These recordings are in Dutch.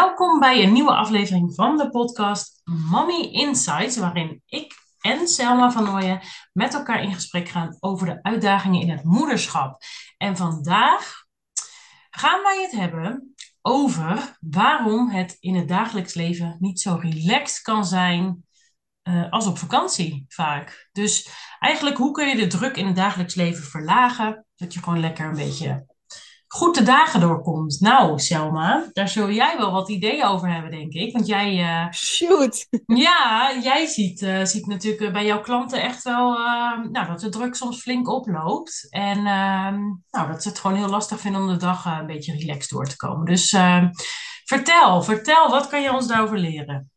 Welkom bij een nieuwe aflevering van de podcast Mommy Insights, waarin ik en Selma van Nooyen met elkaar in gesprek gaan over de uitdagingen in het moederschap. En vandaag gaan wij het hebben over waarom het in het dagelijks leven niet zo relaxed kan zijn uh, als op vakantie vaak. Dus eigenlijk hoe kun je de druk in het dagelijks leven verlagen, dat je gewoon lekker een beetje goed de dagen doorkomt. Nou, Selma, daar zul jij wel wat ideeën over hebben, denk ik. Want jij. Uh, Shoot! Ja, jij ziet, uh, ziet natuurlijk eh, bij jouw klanten echt wel nou, dat de druk soms flink oploopt. En ehm, nou, dat ze het gewoon heel lastig vinden om de dag een beetje relaxed door te komen. Dus ehm, vertel, vertel, wat kan je ons daarover leren?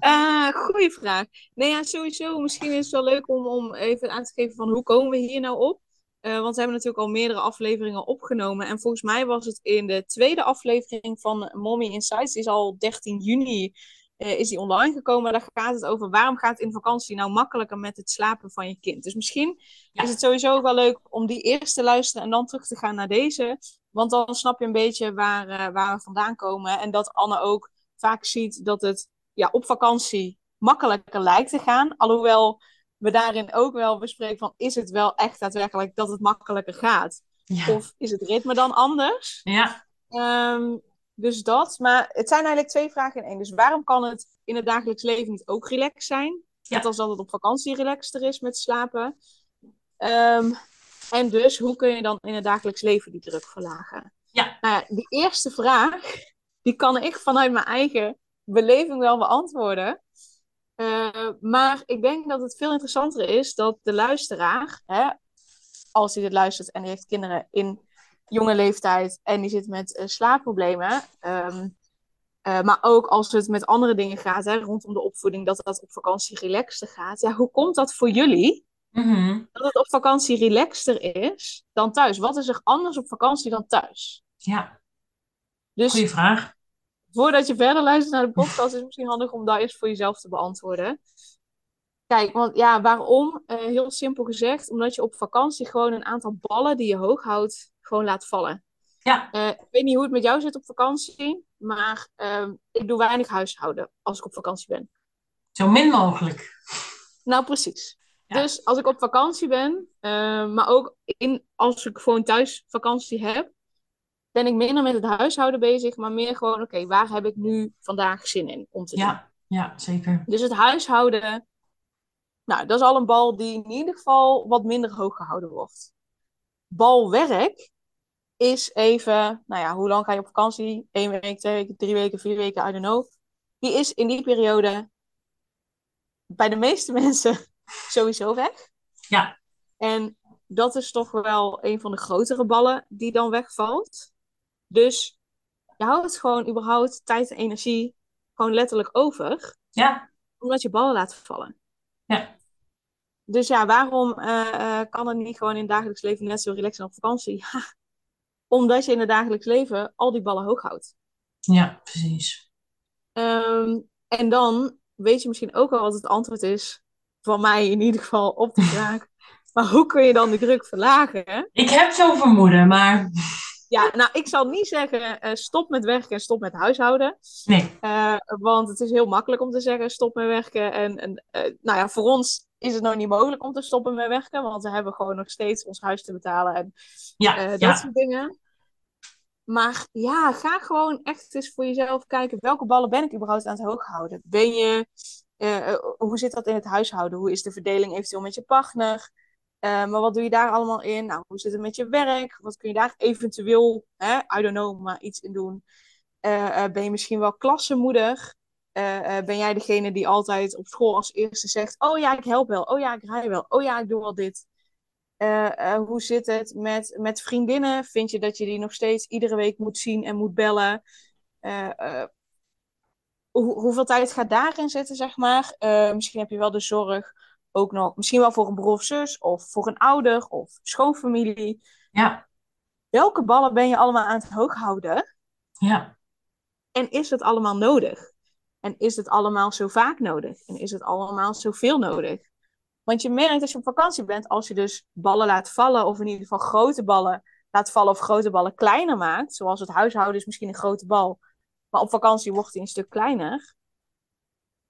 uh, goeie vraag. Nee, ja, sowieso. Misschien is het wel leuk om, om even aan te geven van hoe komen we hier nou op. Uh, want we hebben natuurlijk al meerdere afleveringen opgenomen. En volgens mij was het in de tweede aflevering van Mommy Insights. Die is al 13 juni uh, is die online gekomen. Daar gaat het over waarom gaat het in vakantie nou makkelijker met het slapen van je kind. Dus misschien ja. is het sowieso wel leuk om die eerst te luisteren en dan terug te gaan naar deze. Want dan snap je een beetje waar, uh, waar we vandaan komen. En dat Anne ook vaak ziet dat het ja, op vakantie makkelijker lijkt te gaan. Alhoewel we daarin ook wel bespreken van is het wel echt daadwerkelijk dat het makkelijker gaat? Ja. Of is het ritme dan anders? Ja. Um, dus dat. Maar het zijn eigenlijk twee vragen in één. Dus waarom kan het in het dagelijks leven niet ook relaxed zijn? Ja. Net als dat het op vakantie relaxter is met slapen. Um, en dus, hoe kun je dan in het dagelijks leven die druk verlagen? Ja. Nou ja, die eerste vraag, die kan ik vanuit mijn eigen beleving wel beantwoorden. Uh, maar ik denk dat het veel interessanter is dat de luisteraar, hè, als hij dit luistert en die heeft kinderen in jonge leeftijd en die zit met uh, slaapproblemen, um, uh, maar ook als het met andere dingen gaat, hè, rondom de opvoeding, dat dat op vakantie relaxter gaat. Ja, hoe komt dat voor jullie? Mm -hmm. Dat het op vakantie relaxter is dan thuis. Wat is er anders op vakantie dan thuis? Ja, dus, goeie vraag voordat je verder luistert naar de podcast, is het misschien handig om dat eerst voor jezelf te beantwoorden. Kijk, want ja, waarom? Uh, heel simpel gezegd, omdat je op vakantie gewoon een aantal ballen die je hoog houdt, gewoon laat vallen. Ja. Uh, ik weet niet hoe het met jou zit op vakantie, maar uh, ik doe weinig huishouden als ik op vakantie ben. Zo min mogelijk. Nou, precies. Ja. Dus als ik op vakantie ben, uh, maar ook in, als ik gewoon thuis vakantie heb, ben ik minder met het huishouden bezig, maar meer gewoon, oké, okay, waar heb ik nu vandaag zin in om te doen? Ja, ja, zeker. Dus het huishouden, nou, dat is al een bal die in ieder geval wat minder hoog gehouden wordt. Balwerk is even, nou ja, hoe lang ga je op vakantie? Eén week, twee weken, drie weken, vier weken, I don't know. Die is in die periode bij de meeste mensen sowieso weg. Ja. En dat is toch wel een van de grotere ballen die dan wegvalt. Dus je houdt gewoon überhaupt tijd en energie gewoon letterlijk over. Ja. Omdat je ballen laat vallen. Ja. Dus ja, waarom uh, uh, kan het niet gewoon in het dagelijks leven net zo relaxen op vakantie? Ja. Omdat je in het dagelijks leven al die ballen hoog houdt. Ja, precies. Um, en dan weet je misschien ook al wat het antwoord is. Van mij in ieder geval op de vraag. maar hoe kun je dan de druk verlagen? Ik heb zo'n vermoeden, maar... Ja, nou, ik zal niet zeggen uh, stop met werken en stop met huishouden. Nee. Uh, want het is heel makkelijk om te zeggen stop met werken. En, en uh, nou ja, voor ons is het nog niet mogelijk om te stoppen met werken. Want we hebben gewoon nog steeds ons huis te betalen en ja, dat ja. soort dingen. Maar ja, ga gewoon echt eens voor jezelf kijken. Welke ballen ben ik überhaupt aan het hoog houden? Ben je, hoe zit dat in het huishouden? Hoe is de verdeling eventueel met je partner? Uh, maar wat doe je daar allemaal in? Nou, hoe zit het met je werk? Wat kun je daar eventueel, hè, I don't know, maar iets in doen? Uh, uh, ben je misschien wel klassenmoeder? ben jij degene die altijd op school als eerste zegt: Oh ja, ik help wel. Oh ja, ik rij wel. Oh ja, ik doe wel dit. hoe zit het met, met vriendinnen? Vind je dat je die nog steeds iedere week moet zien en moet bellen? Hoe, hoeveel tijd gaat daarin zitten, zeg maar? misschien heb je wel de zorg ook nog misschien wel voor een broer of zus of voor een ouder of schoonfamilie. Ja. Welke ballen ben je allemaal aan het hoog houden? Ja. En is het allemaal nodig? En is het allemaal zo vaak nodig? En is het allemaal zoveel nodig? Want je merkt als je op vakantie bent, als je dus ballen laat vallen, of in ieder geval grote ballen laat vallen of grote ballen kleiner maakt, zoals het huishouden is misschien een grote bal, maar op vakantie wordt hij een stuk kleiner,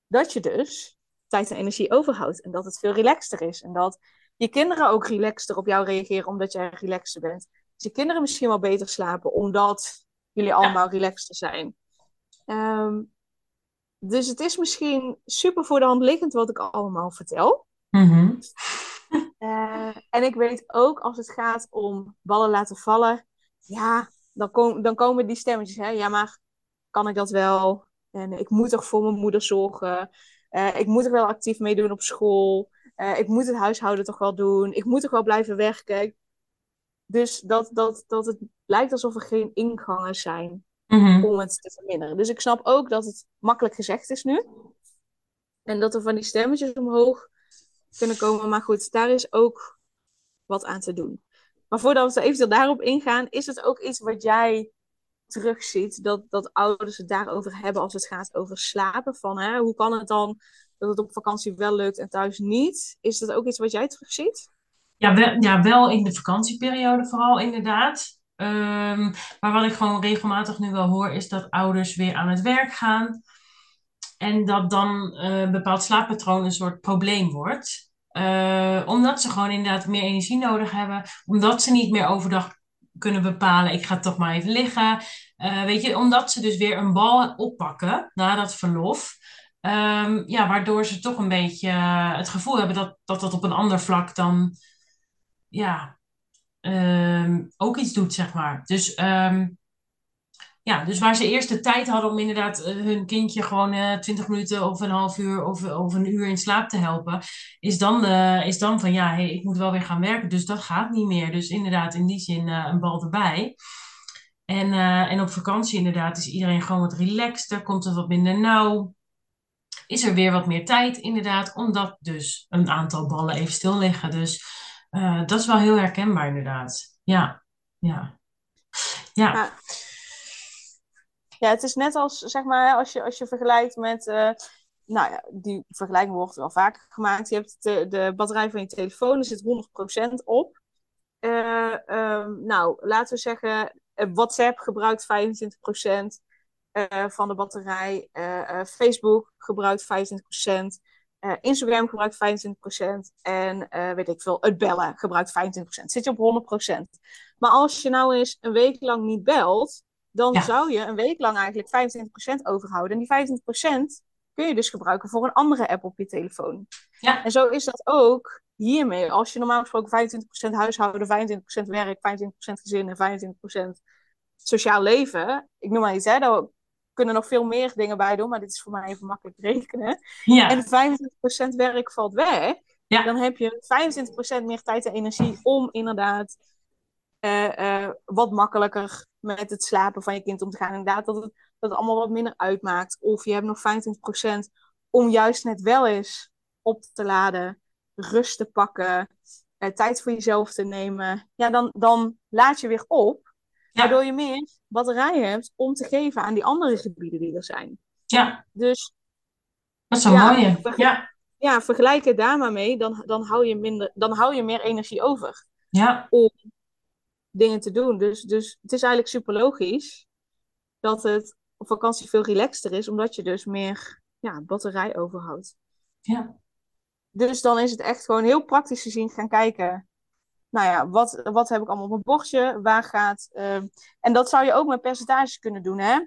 dat je dus tijd en energie overhoudt en dat het veel relaxter is en dat je kinderen ook relaxter op jou reageren omdat jij relaxter bent. Dus je kinderen misschien wel beter slapen omdat jullie allemaal relaxter zijn. Ehm, dus het is misschien super voor de hand liggend wat ik allemaal vertel. Mhm. Eh, en ik weet ook als het gaat om ballen laten vallen, ja, dan, kom, dan komen die stemmetjes. Hè? Ja, maar kan ik dat wel? En ik moet toch voor mijn moeder zorgen. Uh, ik moet er wel actief mee doen op school. Uh, ik moet het huishouden toch wel doen. Ik moet toch wel blijven werken. Dus dat, dat, dat het lijkt alsof er geen ingangen zijn Mhm. om het te verminderen. Dus ik snap ook dat het makkelijk gezegd is nu. En dat er van die stemmetjes omhoog kunnen komen. Maar goed, daar is ook wat aan te doen. Maar voordat we eventueel daarop ingaan, is het ook iets wat jij terugziet, dat, dat ouders het daarover hebben als het gaat over slapen. Van, hè, hoe kan het dan dat het op vakantie wel lukt en thuis niet? Is dat ook iets wat jij terugziet? Ja, wel, ja, wel in de vakantieperiode vooral inderdaad. Ehm, maar wat ik gewoon regelmatig nu wel hoor, is dat ouders weer aan het werk gaan. En dat dan eh, een bepaald slaappatroon een soort probleem wordt. Eh, omdat ze gewoon inderdaad meer energie nodig hebben. Omdat ze niet meer overdag kunnen bepalen, ik ga toch maar even liggen. Eh, weet je, omdat ze dus weer een bal oppakken na dat verlof. Ehm, ja, waardoor ze toch een beetje het gevoel hebben dat, dat dat op een ander vlak dan ja, ehm, ook iets doet, zeg maar. Dus, ehm, ja, dus waar ze eerst de tijd hadden om inderdaad eh, hun kindje gewoon eh 20 minuten of een half uur of, of een uur in slaap te helpen, is dan, eh, is dan van ja, hey, ik moet wel weer gaan werken, dus dat gaat niet meer. Dus inderdaad, in die zin een bal erbij. En, en op vakantie inderdaad is iedereen gewoon wat relaxter, komt er wat minder nauw. Is er weer wat meer tijd inderdaad, omdat dus een aantal ballen even stil liggen. Dus dat is wel heel herkenbaar inderdaad. Ja, ja. Ja. Ja, het is net als, zeg maar, als je, als je vergelijkt met, eh, nou ja, die vergelijking wordt wel vaker gemaakt. Je hebt de, de batterij van je telefoon, er zit 100% op. Eh, ehm, nou, laten we zeggen, eh, WhatsApp gebruikt 25% eh, van de batterij. Facebook gebruikt 25%. eh, Instagram gebruikt 25%. En weet ik veel, het bellen gebruikt 25%. Zit je op 100%. Maar als je nou eens een week lang niet belt, dan Ja. zou je een week lang eigenlijk 25% overhouden. En die 25% kun je dus gebruiken voor een andere app op je telefoon. Ja. En zo is dat ook hiermee. Als je normaal gesproken 25% huishouden, 25% werk, 25% gezin en 25% sociaal leven. Ik noem maar iets, hè. Daar kunnen nog veel meer dingen bij doen, maar dit is voor mij even makkelijk rekenen. Ja, En 25% werk valt weg. Ja. Dan heb je 25% meer tijd en energie om inderdaad eh, eh, wat makkelijker met het slapen van je kind om te gaan. Inderdaad, dat het, dat het allemaal wat minder uitmaakt. Of je hebt nog 25% om juist net wel eens op te laden, rust te pakken, eh, tijd voor jezelf te nemen. Ja, dan, dan laat je weer op, Ja. waardoor je meer batterij hebt om te geven aan die andere gebieden die er zijn. ja, Dus dat is een Ja, mooie. Ja, ja, vergelijk het daar maar mee, dan, dan, hou je minder, dan hou je meer energie over ja, om dingen te doen. Dus, dus het is eigenlijk super logisch dat het op vakantie veel relaxter is, omdat je dus meer ja, batterij overhoudt. ja, Dus dan is het echt gewoon heel praktisch gezien gaan kijken. Nou ja, wat, wat heb ik allemaal op mijn bordje? Waar gaat. ehm, en dat zou je ook met percentages kunnen doen, hè?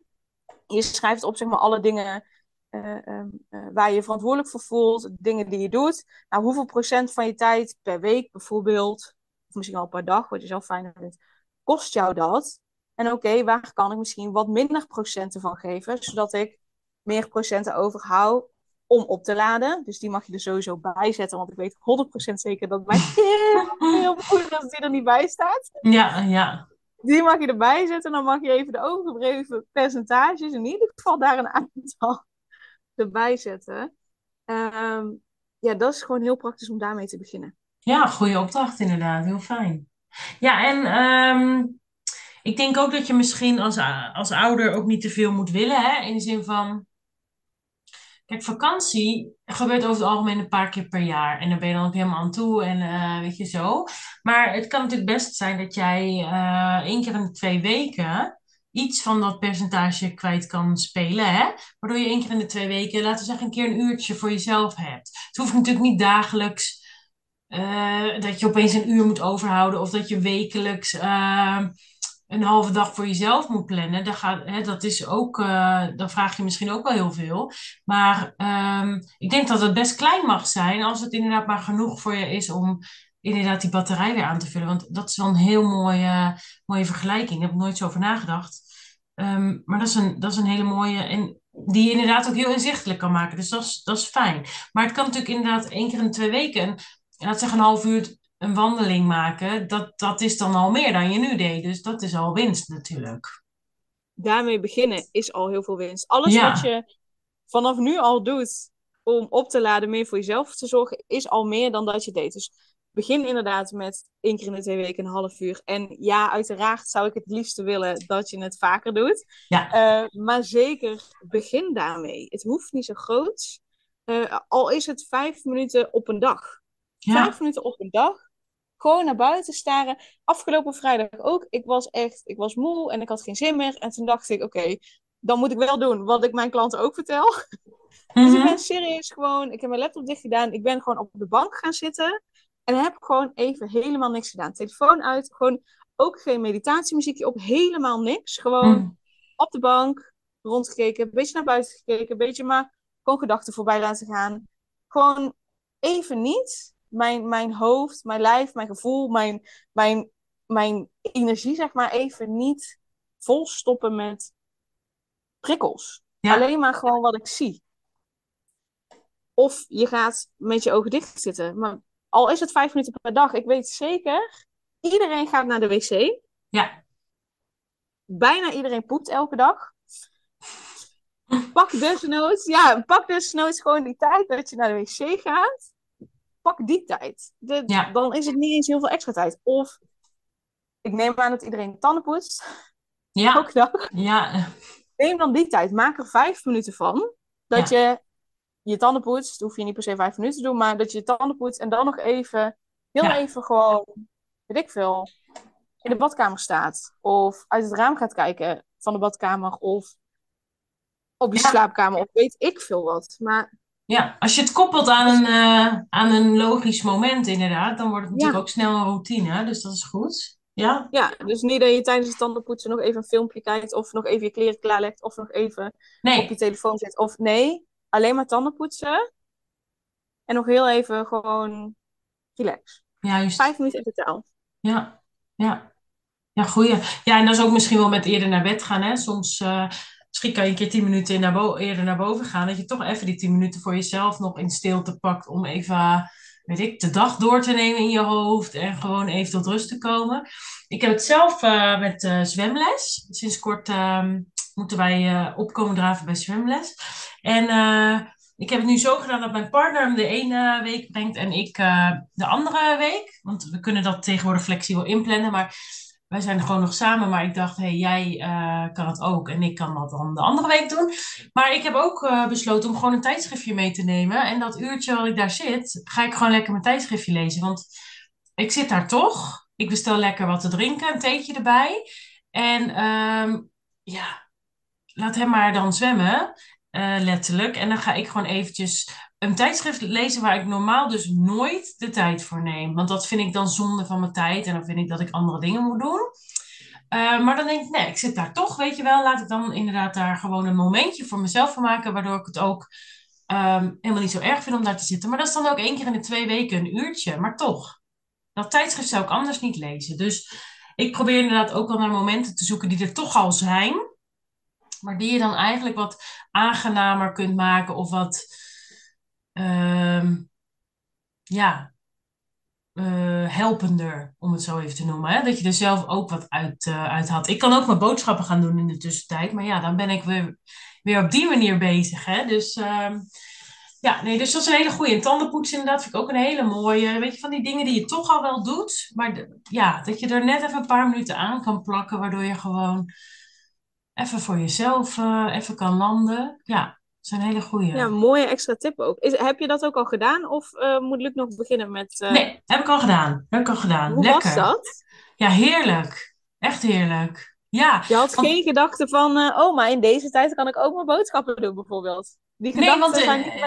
Je schrijft op zeg maar alle dingen ehm, eh, waar je je verantwoordelijk voor voelt, dingen die je doet. Nou, hoeveel procent van je tijd per week bijvoorbeeld, of misschien al per dag, wat je zelf fijn vindt, kost jou dat? En oké, waar kan ik misschien wat minder procenten van geven, zodat ik meer procenten overhoud om op te laden. Dus die mag je er sowieso bij zetten, want ik weet 100% zeker dat bij heel veel moeders die er niet bij staat. ja, ja, Die mag je erbij zetten. Dan mag je even de overgebleven percentages, in ieder geval daar een aantal erbij zetten. Ehm, ja, dat is gewoon heel praktisch om daarmee te beginnen. Ja, goede opdracht inderdaad. Heel fijn. Ja, en ehm, ik denk ook dat je misschien als, als ouder ook niet te veel moet willen, hè? In de zin van, Kijk, vakantie gebeurt over het algemeen een paar keer per jaar. En dan ben je dan ook helemaal aan toe en eh, weet je zo. Maar het kan natuurlijk best zijn dat jij uh, één keer in de twee weken iets van dat percentage kwijt kan spelen. Hè? Waardoor je één keer in de twee weken, laten we zeggen, een keer een uurtje voor jezelf hebt. Het hoeft natuurlijk niet dagelijks uh, dat je opeens een uur moet overhouden. Of dat je wekelijks een halve dag voor jezelf moet plannen, dan gaat, hè, dat is ook, uh, dan vraag je misschien ook wel heel veel. Maar um, ik denk dat het best klein mag zijn als het inderdaad maar genoeg voor je is om inderdaad die batterij weer aan te vullen. Want dat is wel een heel mooie, mooie vergelijking. Daar heb ik nooit zo over nagedacht. Um, maar dat is, een, dat is een hele mooie en die je inderdaad ook heel inzichtelijk kan maken. Dus dat is, dat is fijn. Maar het kan natuurlijk inderdaad één keer in twee weken, laat zeggen een half uur een wandeling maken, dat, dat is dan al meer dan je nu deed. Dus dat is al winst natuurlijk. Daarmee beginnen is al heel veel winst. Alles wat je vanaf nu al doet om op te laden, meer voor jezelf te zorgen, is al meer dan dat je deed. Dus begin inderdaad met één keer in de twee weken een half uur. En ja, uiteraard zou ik het liefste willen dat je het vaker doet. Ja. Uh, maar zeker begin daarmee. Het hoeft niet zo groot. Uh, al is het vijf minuten op een dag. Ja. Vijf minuten op een dag gewoon naar buiten staren. Afgelopen vrijdag ook. Ik was echt, ik was moe en ik had geen zin meer. En toen dacht ik, oké, dan moet ik wel doen wat ik mijn klanten ook vertel. Dus ik mhm. ben serieus gewoon, ik heb mijn laptop dicht gedaan. Ik ben gewoon op de bank gaan zitten. En heb gewoon even helemaal niks gedaan. Telefoon uit, gewoon ook geen meditatiemuziekje op, helemaal niks. Gewoon mhm. op de bank, rondgekeken, een beetje naar buiten gekeken, een beetje maar gewoon gedachten voorbij laten gaan. Gewoon even niet mijn, mijn hoofd, mijn lijf, mijn gevoel, mijn, mijn, mijn energie, zeg maar, even niet volstoppen met prikkels. Alleen maar gewoon wat ik zie. Of je gaat met je ogen dicht zitten. Maar al is het vijf minuten per dag, ik weet zeker, iedereen gaat naar de wc. Ja. Bijna iedereen poept elke dag. Pak desnoods, ja, pak desnoods gewoon die tijd dat je naar de wc gaat pak die tijd. De, Dan is het niet eens heel veel extra tijd. Of ik neem aan dat iedereen tanden poetst. Ja. Elke dag. Ja. Neem dan die tijd. Maak er vijf minuten van. Dat je je tanden poetst. hoef je niet per se vijf minuten te doen. Maar dat je je tanden poetst. En dan nog even, heel even gewoon, weet ik veel, in de badkamer staat. Of uit het raam gaat kijken van de badkamer. Of op je slaapkamer. Of weet ik veel wat. Maar ja, als je het koppelt aan een, uh, aan een logisch moment, inderdaad, dan wordt het natuurlijk ook snel een routine. Dus dat is goed. Ja? ja, dus niet dat je tijdens het tandenpoetsen nog even een filmpje kijkt, of nog even je kleren klaarlegt, of nog even op je telefoon zit. Of nee, alleen maar tandenpoetsen. En nog heel even gewoon relax. Juist. Vijf minuten in totaal. Ja, ja. Ja, goeie. Ja, en dat is ook misschien wel met eerder naar bed gaan. Hè? Soms uh, misschien kan je een keer tien minuten naar eerder naar boven gaan. Dat je toch even die tien minuten voor jezelf nog in stilte pakt. Om even, weet ik, de dag door te nemen in je hoofd. En gewoon even tot rust te komen. Ik heb het zelf uh, met uh, zwemles. Sinds kort uh, moeten wij uh, opkomen draven bij zwemles. En ik heb het nu zo gedaan dat mijn partner hem de ene week brengt en ik de andere week. Want we kunnen dat tegenwoordig flexibel inplannen. Maar wij zijn gewoon nog samen, maar ik dacht, hey, jij uh, kan het ook en ik kan dat dan de andere week doen. Maar ik heb ook uh, besloten om gewoon een tijdschriftje mee te nemen. En dat uurtje waar ik daar zit, ga ik gewoon lekker mijn tijdschriftje lezen. Want ik zit daar toch. Ik bestel lekker wat te drinken, een theetje erbij. En um, ja, laat hem maar dan zwemmen, uh, letterlijk. En dan ga ik gewoon eventjes een tijdschrift lezen waar ik normaal dus nooit de tijd voor neem. Want dat vind ik dan zonde van mijn tijd en dan vind ik dat ik andere dingen moet doen. Uh, maar dan denk ik, nee, ik zit daar toch, weet je wel. Laat ik dan inderdaad daar gewoon een momentje voor mezelf van maken, waardoor ik het ook um, helemaal niet zo erg vind om daar te zitten. Maar dat is dan ook één keer in de twee weken een uurtje, maar toch. Dat tijdschrift zou ik anders niet lezen. Dus ik probeer inderdaad ook wel naar momenten te zoeken die er toch al zijn. Maar die je dan eigenlijk wat aangenamer kunt maken of wat uh, ja, uh, helpender, om het zo even te noemen. Hè? Dat je er zelf ook wat uit, uh, uit had. Ik kan ook mijn boodschappen gaan doen in de tussentijd, maar ja, dan ben ik weer, weer op die manier bezig. Hè? Dus uh, ja, nee, dus dat is een hele goede. En tandenpoetsen inderdaad vind ik ook een hele mooie. Weet je, van die dingen die je toch al wel doet, maar ja, dat je er net even een paar minuten aan kan plakken, waardoor je gewoon even voor jezelf uh, even kan landen. Ja, zijn hele goede. Ja, mooie extra tip ook. Is, heb je dat ook al gedaan of uh, moet Luc nog beginnen met... Uh... Nee, heb ik al gedaan. Heb ik al gedaan. Hoe Lekker. was dat? Ja, heerlijk. Echt heerlijk. Ja. Je had want- geen gedachte van, uh, oh, maar in deze tijd kan ik ook mijn boodschappen doen bijvoorbeeld. Die Nee, want, zijn eh.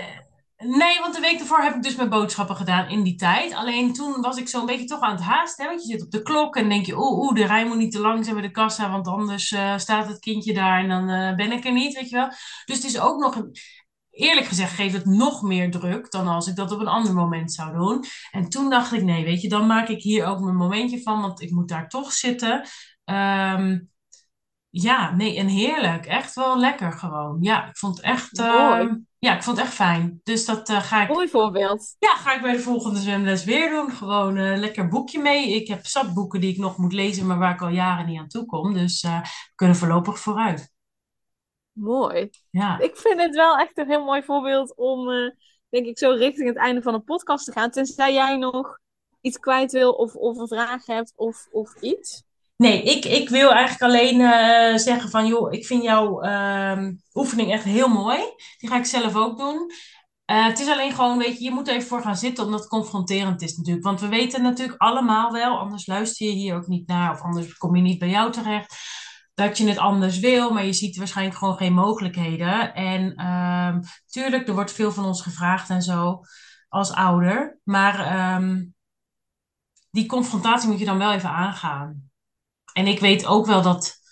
Nee, want de week ervoor heb ik dus mijn boodschappen gedaan in die tijd. Alleen toen was ik zo'n beetje toch aan het haasten. Hè? Want je zit op de klok en denk je, oeh, oeh, de rij moet niet te lang zijn bij de kassa. Want anders eh, staat het kindje daar en dan eh, ben ik er niet, weet je wel. Dus het is ook nog, een, eerlijk gezegd, geeft het nog meer druk dan als ik dat op een ander moment zou doen. En toen dacht ik, nee, weet je, dan maak ik hier ook mijn momentje van. Want ik moet daar toch zitten. Ehm, ja, nee, en heerlijk. Echt wel lekker gewoon. Ja, ik vond het echt. Ja, ik vond het echt fijn. Dus dat eh, ga ik, Mooi voorbeeld. ja, ga ik bij de volgende zwemles weer doen. Gewoon een lekker boekje mee. Ik heb zat boeken die ik nog moet lezen, maar waar ik al jaren niet aan toe kom. Dus eh, we kunnen voorlopig vooruit. Mooi. Ja, Ik vind het wel echt een heel mooi voorbeeld om, denk ik, zo richting het einde van een podcast te gaan. Tenzij jij nog iets kwijt wil of, of een vraag hebt of, of iets. Nee, ik, ik wil eigenlijk alleen eh, zeggen van, joh, ik vind jouw ehm, oefening echt heel mooi. Die ga ik zelf ook doen. Eh, het is alleen gewoon, weet je, je moet er even voor gaan zitten, omdat het confronterend is natuurlijk. Want we weten natuurlijk allemaal wel, anders luister je hier ook niet naar, of anders kom je niet bij jou terecht, dat je het anders wil, maar je ziet waarschijnlijk gewoon geen mogelijkheden. En ehm, tuurlijk, er wordt veel van ons gevraagd en zo, als ouder. Maar ehm, die confrontatie moet je dan wel even aangaan. En ik weet ook wel dat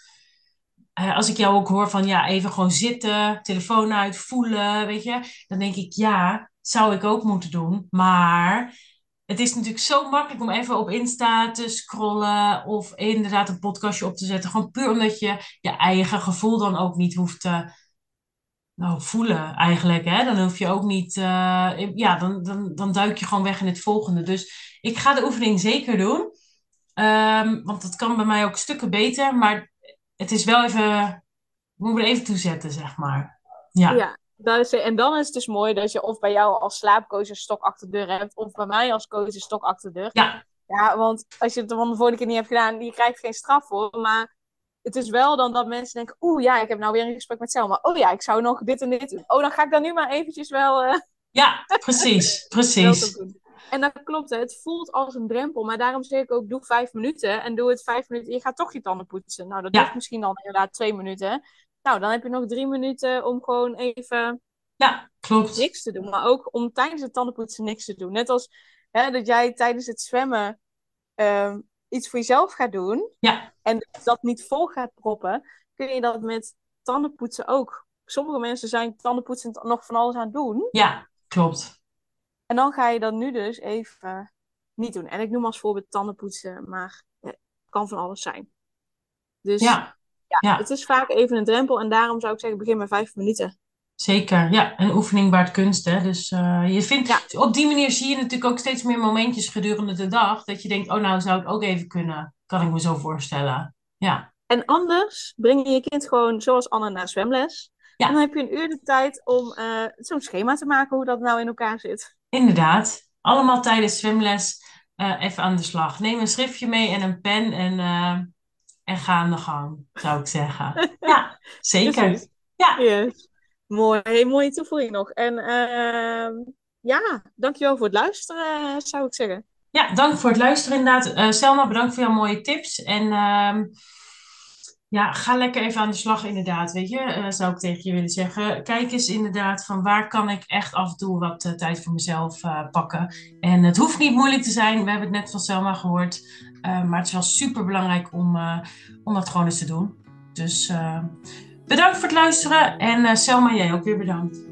eh, als ik jou ook hoor van ja, even gewoon zitten, telefoon uit, voelen, weet je, dan denk ik ja, zou ik ook moeten doen. Maar het is natuurlijk zo makkelijk om even op Insta te scrollen of inderdaad een podcastje op te zetten. Gewoon puur omdat je je eigen gevoel dan ook niet hoeft te nou, voelen eigenlijk. Hè? Dan hoef je ook niet, eh, ja, dan, dan, dan duik je gewoon weg in het volgende. Dus ik ga de oefening zeker doen. Ehm, want dat kan bij mij ook stukken beter, maar het is wel even, we moeten er even toezetten, zeg maar. Ja, Ja, dat is, en dan is het dus mooi dat je of bij jou als slaapcoach een stok achter de deur hebt, of bij mij als coach een stok achter de deur. ja, Ja, want als je het van de vorige keer niet hebt gedaan, je krijgt geen straf voor. Maar het is wel dan dat mensen denken, oeh ja, ik heb nou weer een gesprek met Selma. Oh ja, ik zou nog dit en dit doen. Oh, dan ga ik dan nu maar eventjes wel, eh, ja, precies, precies. En dat klopt, hè. het voelt als een drempel. Maar daarom zeg ik ook, doe vijf minuten. En doe het vijf minuten. Je gaat toch je tanden poetsen. Nou, dat Ja. duurt misschien dan inderdaad twee minuten. Nou, dan heb je nog drie minuten om gewoon even Ja, klopt. niks te doen. Maar ook om tijdens het tandenpoetsen niks te doen. Net als hè, dat jij tijdens het zwemmen ehm, iets voor jezelf gaat doen. Ja. En dat niet vol gaat proppen. Kun je dat met tandenpoetsen ook. Sommige mensen zijn tandenpoetsen nog van alles aan het doen. Ja, klopt. En dan ga je dat nu dus even niet doen. En ik noem als voorbeeld tandenpoetsen. Maar het kan van alles zijn. Dus Ja, ja, ja. het is vaak even een drempel. En daarom zou ik zeggen, begin met vijf minuten. zeker. Ja, een oefening baart kunst, hè. Dus eh, je vindt, Ja. op die manier zie je natuurlijk ook steeds meer momentjes gedurende de dag, dat je denkt, oh nou, zou het ook even kunnen. Kan ik me zo voorstellen. Ja, En anders breng je je kind gewoon zoals Anne naar zwemles. Ja. En dan heb je een uur de tijd om eh, zo'n schema te maken hoe dat nou in elkaar zit. inderdaad. Allemaal tijdens zwemles eh, even aan de slag. Neem een schriftje mee en een pen en, eh, en ga aan de gang, zou ik zeggen. Ja, zeker. Precies. Ja, Yes. Mooi, hey, mooie toevoeging nog. En ehm, ja, dankjewel voor het luisteren, zou ik zeggen. Ja, dank voor het luisteren inderdaad. Selma, bedankt voor jouw mooie tips. En ehm, ja, ga lekker even aan de slag inderdaad, weet je. eh, zou ik tegen je willen zeggen. Kijk eens inderdaad van waar kan ik echt af en toe wat eh, tijd voor mezelf eh, pakken. En het hoeft niet moeilijk te zijn. We hebben het net van Selma gehoord. Eh, maar het is wel super belangrijk om, om dat gewoon eens te doen. Dus bedankt voor het luisteren. En Selma, jij ook weer bedankt.